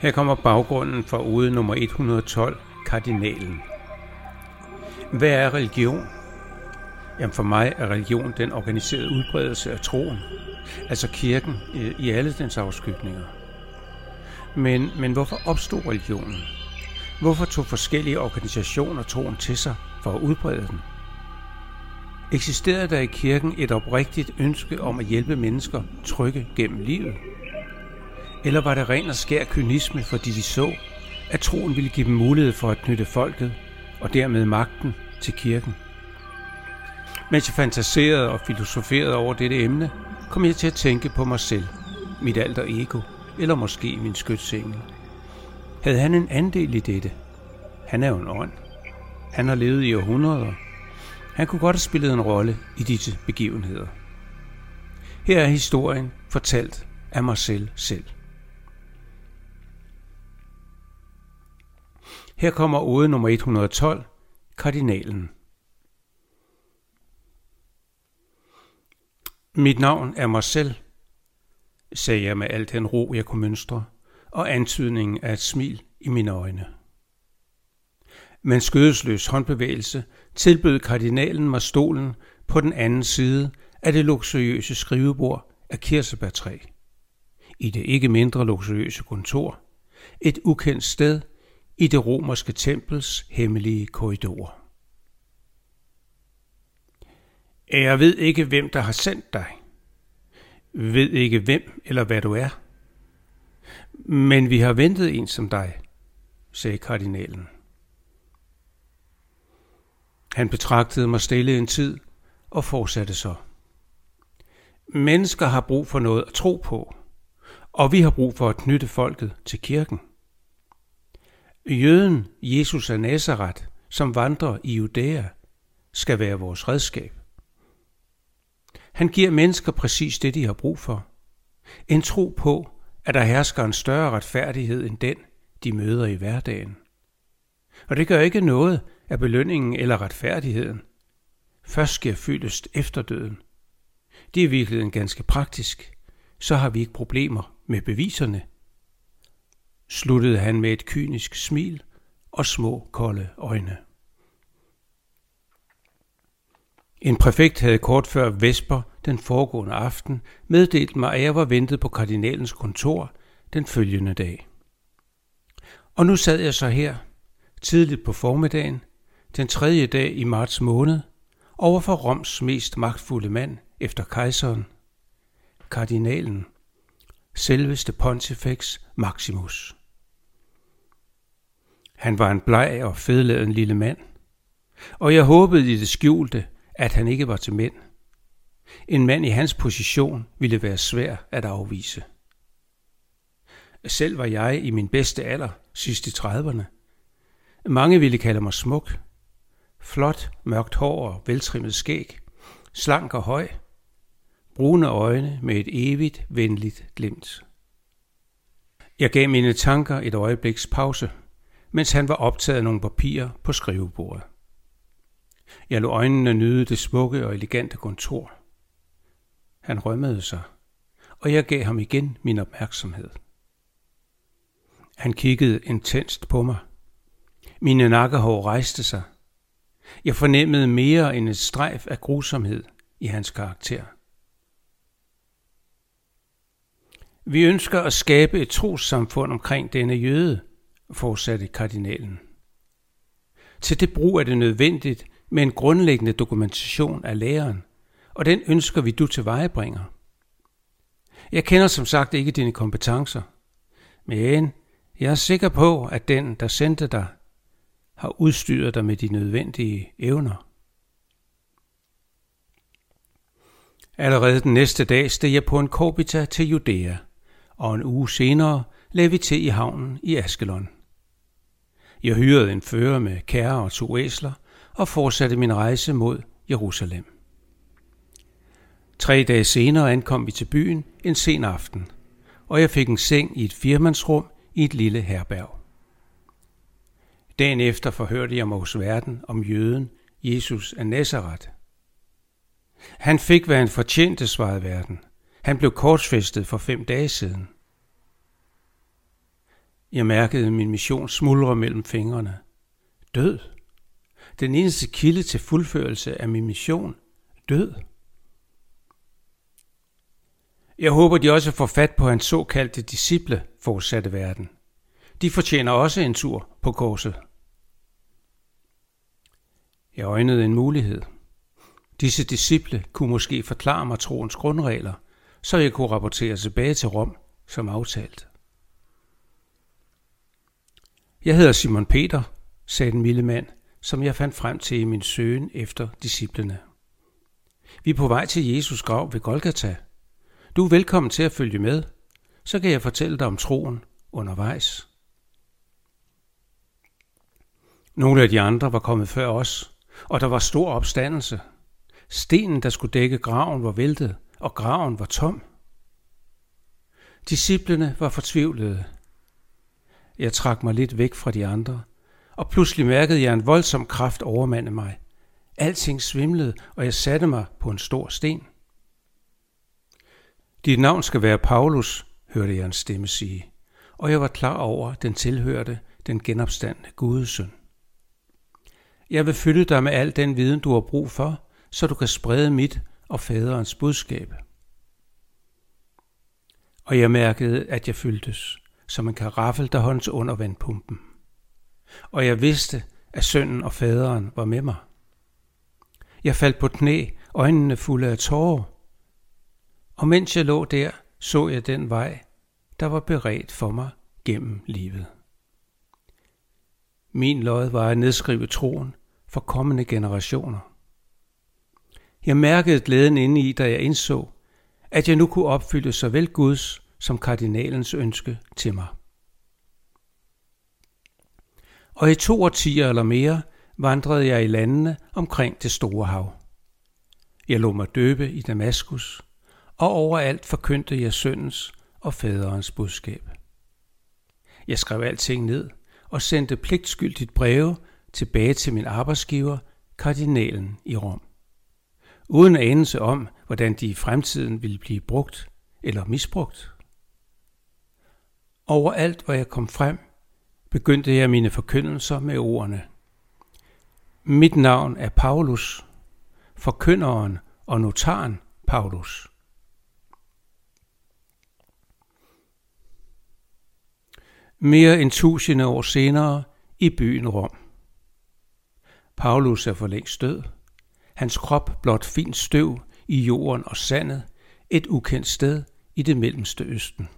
Her kommer baggrunden for ude nummer 112, kardinalen. Hvad er religion? Jamen for mig er religion den organiserede udbredelse af troen, altså kirken i alle dens afskygninger. Men, men hvorfor opstod religionen? Hvorfor tog forskellige organisationer troen til sig for at udbrede den? Eksisterede der i kirken et oprigtigt ønske om at hjælpe mennesker trygge gennem livet? Eller var det ren og skær kynisme, fordi de så, at troen ville give dem mulighed for at knytte folket og dermed magten til kirken? Mens jeg fantaserede og filosoferede over dette emne, kom jeg til at tænke på mig selv, mit alter ego, eller måske min skytsengel. Havde han en andel i dette? Han er jo en ånd. Han har levet i århundreder. Han kunne godt have spillet en rolle i disse begivenheder. Her er historien fortalt af mig selv selv. Her kommer ode nummer 112, kardinalen. Mit navn er mig selv, sagde jeg med al den ro, jeg kunne mønstre, og antydningen af et smil i mine øjne. Men skødesløs håndbevægelse tilbød kardinalen mig stolen på den anden side af det luksuriøse skrivebord af kirsebærtræ. I det ikke mindre luksuriøse kontor, et ukendt sted i det romerske tempels hemmelige korridorer. Jeg ved ikke, hvem der har sendt dig. Ved ikke hvem eller hvad du er. Men vi har ventet en som dig, sagde kardinalen. Han betragtede mig stille en tid og fortsatte så. Mennesker har brug for noget at tro på, og vi har brug for at knytte folket til kirken. Jøden Jesus af Nazareth, som vandrer i Judæa, skal være vores redskab. Han giver mennesker præcis det, de har brug for. En tro på, at der hersker en større retfærdighed end den, de møder i hverdagen. Og det gør ikke noget af belønningen eller retfærdigheden. Først sker fyldest efter døden. Det er virkelig ganske praktisk. Så har vi ikke problemer med beviserne. Sluttede han med et kynisk smil og små kolde øjne. En præfekt havde kort før Vesper den foregående aften meddelt mig, at jeg var ventet på kardinalens kontor den følgende dag. Og nu sad jeg så her, tidligt på formiddagen, den tredje dag i marts måned, over for Roms mest magtfulde mand efter kejseren, kardinalen, selveste Pontifex Maximus. Han var en bleg og fedladen lille mand, og jeg håbede i det skjulte, at han ikke var til mænd. En mand i hans position ville være svær at afvise. Selv var jeg i min bedste alder, sidst i 30'erne. Mange ville kalde mig smuk. Flot, mørkt hår og veltrimmet skæg. Slank og høj. Brune øjne med et evigt, venligt glimt. Jeg gav mine tanker et øjebliks pause, mens han var optaget af nogle papirer på skrivebordet. Jeg lå øjnene nyde det smukke og elegante kontor. Han rømmede sig, og jeg gav ham igen min opmærksomhed. Han kiggede intenst på mig. Mine nakkehår rejste sig. Jeg fornemmede mere end et strejf af grusomhed i hans karakter. Vi ønsker at skabe et trossamfund omkring denne jøde, fortsatte kardinalen. Til det brug er det nødvendigt med en grundlæggende dokumentation af læreren, og den ønsker vi du tilvejebringer. Jeg kender som sagt ikke dine kompetencer, men jeg er sikker på, at den, der sendte dig, har udstyret dig med de nødvendige evner. Allerede den næste dag steg jeg på en korbita til Judæa, og en uge senere lagde vi til i havnen i Askelon. Jeg hyrede en fører med kære og to æsler og fortsatte min rejse mod Jerusalem. Tre dage senere ankom vi til byen en sen aften, og jeg fik en seng i et firmandsrum i et lille herberg. Dagen efter forhørte jeg mig hos verden om jøden Jesus af Nazareth. Han fik, hvad han fortjente, svarede verden. Han blev korsfæstet for fem dage siden. Jeg mærkede min mission smuldre mellem fingrene. Død. Den eneste kilde til fuldførelse af min mission. Død. Jeg håber, de også får fat på hans såkaldte disciple, fortsatte verden. De fortjener også en tur på korset. Jeg øjnede en mulighed. Disse disciple kunne måske forklare mig troens grundregler, så jeg kunne rapportere tilbage til Rom som aftalt. Jeg hedder Simon Peter, sagde den milde mand, som jeg fandt frem til i min søgen efter disciplene. Vi er på vej til Jesus grav ved Golgata. Du er velkommen til at følge med, så kan jeg fortælle dig om troen undervejs. Nogle af de andre var kommet før os, og der var stor opstandelse. Stenen, der skulle dække graven, var væltet, og graven var tom. Disciplene var fortvivlede. Jeg trak mig lidt væk fra de andre, og pludselig mærkede jeg en voldsom kraft overmande mig. Alting svimlede, og jeg satte mig på en stor sten. Dit navn skal være Paulus, hørte jeg en stemme sige, og jeg var klar over, at den tilhørte den genopstandende Gudesøn. Jeg vil fylde dig med al den viden, du har brug for, så du kan sprede mit og faderens budskab. Og jeg mærkede, at jeg fyldtes, som en karaffel, der holdes under vandpumpen. Og jeg vidste, at sønnen og faderen var med mig. Jeg faldt på knæ, øjnene fulde af tårer. Og mens jeg lå der, så jeg den vej, der var beredt for mig gennem livet. Min lod var at nedskrive troen for kommende generationer. Jeg mærkede glæden inde i, da jeg indså, at jeg nu kunne opfylde såvel Guds som kardinalens ønske til mig. Og i to årtier eller mere vandrede jeg i landene omkring det store hav. Jeg lå mig døbe i Damaskus, og overalt forkyndte jeg søndens og faderens budskab. Jeg skrev alting ned og sendte pligtskyldigt breve tilbage til min arbejdsgiver, kardinalen i Rom. Uden anelse om, hvordan de i fremtiden ville blive brugt eller misbrugt. Overalt, hvor jeg kom frem, begyndte jeg mine forkyndelser med ordene. Mit navn er Paulus, forkynderen og notaren Paulus. Mere end tusinde år senere i byen Rom. Paulus er for længst død. Hans krop blot fint støv i jorden og sandet, et ukendt sted i det mellemste østen.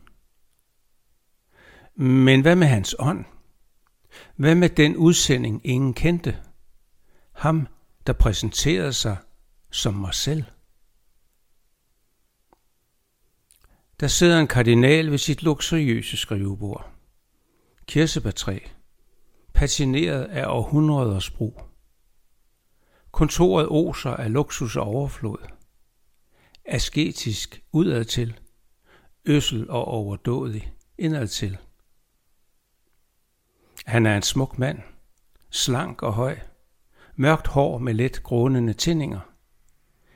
Men hvad med hans ånd? Hvad med den udsending, ingen kendte? Ham, der præsenterede sig som mig selv. Der sidder en kardinal ved sit luksuriøse skrivebord. Kirsebærtræ, patineret af århundreders brug. Kontoret oser af luksus og overflod. Asketisk udadtil, øssel og overdådig indadtil. Han er en smuk mand, slank og høj, mørkt hår med let grånende tændinger,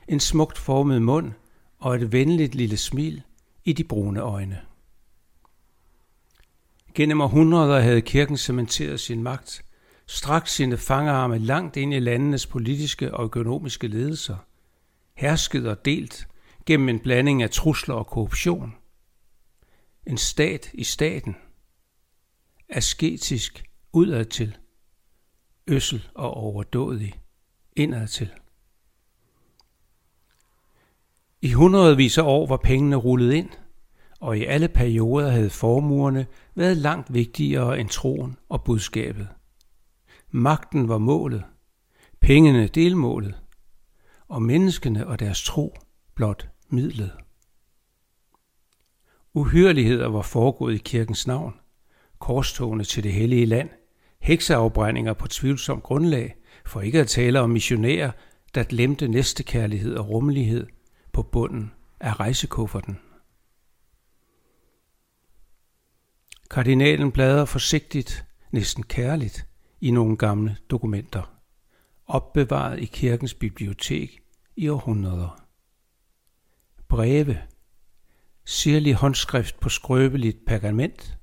en smukt formet mund og et venligt lille smil i de brune øjne. Gennem århundreder havde kirken cementeret sin magt, straks sine fangearme langt ind i landenes politiske og økonomiske ledelser, hersket og delt gennem en blanding af trusler og korruption. En stat i staten. Asketisk udadtil. Øssel og overdådig indadtil. I hundredvis af år var pengene rullet ind, og i alle perioder havde formuerne været langt vigtigere end troen og budskabet. Magten var målet, pengene delmålet, og menneskene og deres tro blot midlet. Uhyrligheder var foregået i kirkens navn, korstogene til det hellige land, hekseafbrændinger på tvivlsom grundlag, for ikke at tale om missionærer, der glemte næstekærlighed og rummelighed på bunden af rejsekufferten. Kardinalen bladrer forsigtigt, næsten kærligt, i nogle gamle dokumenter, opbevaret i kirkens bibliotek i århundreder. Breve, sirlig håndskrift på skrøbeligt pergament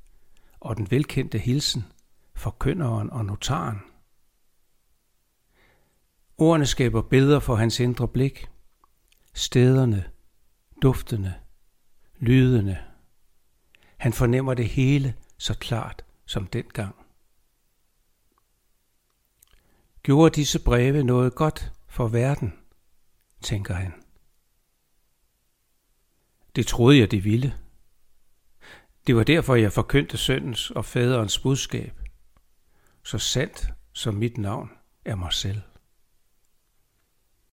og den velkendte hilsen, forkynderen og notaren. Ordene skaber billeder for hans indre blik. Stederne, duftene, lydene. Han fornemmer det hele så klart som dengang. Gjorde disse breve noget godt for verden, tænker han. Det troede jeg, det ville. Det var derfor, jeg forkyndte søndens og faderens budskab, så sandt som mit navn er mig selv.